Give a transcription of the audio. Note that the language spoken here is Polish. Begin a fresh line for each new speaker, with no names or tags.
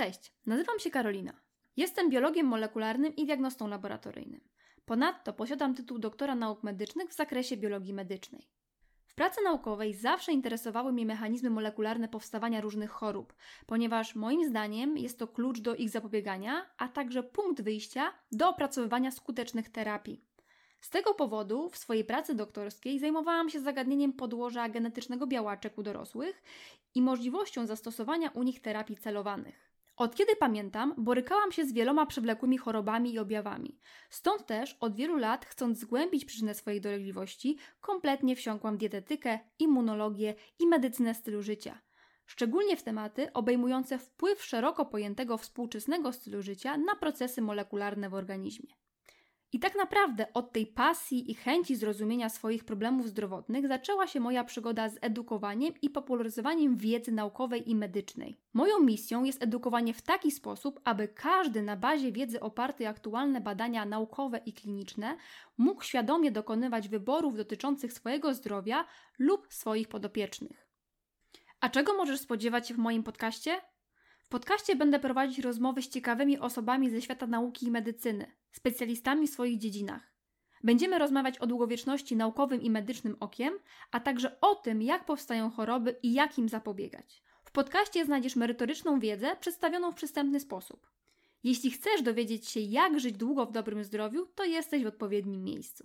Cześć, nazywam się Karolina. Jestem biologiem molekularnym i diagnostą laboratoryjnym. Ponadto posiadam tytuł doktora nauk medycznych w zakresie biologii medycznej. W pracy naukowej zawsze interesowały mnie mechanizmy molekularne powstawania różnych chorób, ponieważ moim zdaniem jest to klucz do ich zapobiegania, a także punkt wyjścia do opracowywania skutecznych terapii. Z tego powodu w swojej pracy doktorskiej zajmowałam się zagadnieniem podłoża genetycznego białaczek u dorosłych i możliwością zastosowania u nich terapii celowanych. Od kiedy pamiętam, borykałam się z wieloma przewlekłymi chorobami i objawami. Stąd też od wielu lat, chcąc zgłębić przyczynę swojej dolegliwości, kompletnie wsiąkłam dietetykę, immunologię i medycynę stylu życia. Szczególnie w tematy obejmujące wpływ szeroko pojętego współczesnego stylu życia na procesy molekularne w organizmie. I tak naprawdę od tej pasji i chęci zrozumienia swoich problemów zdrowotnych zaczęła się moja przygoda z edukowaniem i popularyzowaniem wiedzy naukowej i medycznej. Moją misją jest edukowanie w taki sposób, aby każdy na bazie wiedzy opartej aktualne badania naukowe i kliniczne mógł świadomie dokonywać wyborów dotyczących swojego zdrowia lub swoich podopiecznych. A czego możesz spodziewać się w moim podcaście? Podcaście będę prowadzić rozmowy z ciekawymi osobami ze świata nauki i medycyny, specjalistami w swoich dziedzinach. Będziemy rozmawiać o długowieczności naukowym i medycznym okiem, a także o tym, jak powstają choroby i jak im zapobiegać. W podcaście znajdziesz merytoryczną wiedzę przedstawioną w przystępny sposób. Jeśli chcesz dowiedzieć się, jak żyć długo w dobrym zdrowiu, to jesteś w odpowiednim miejscu.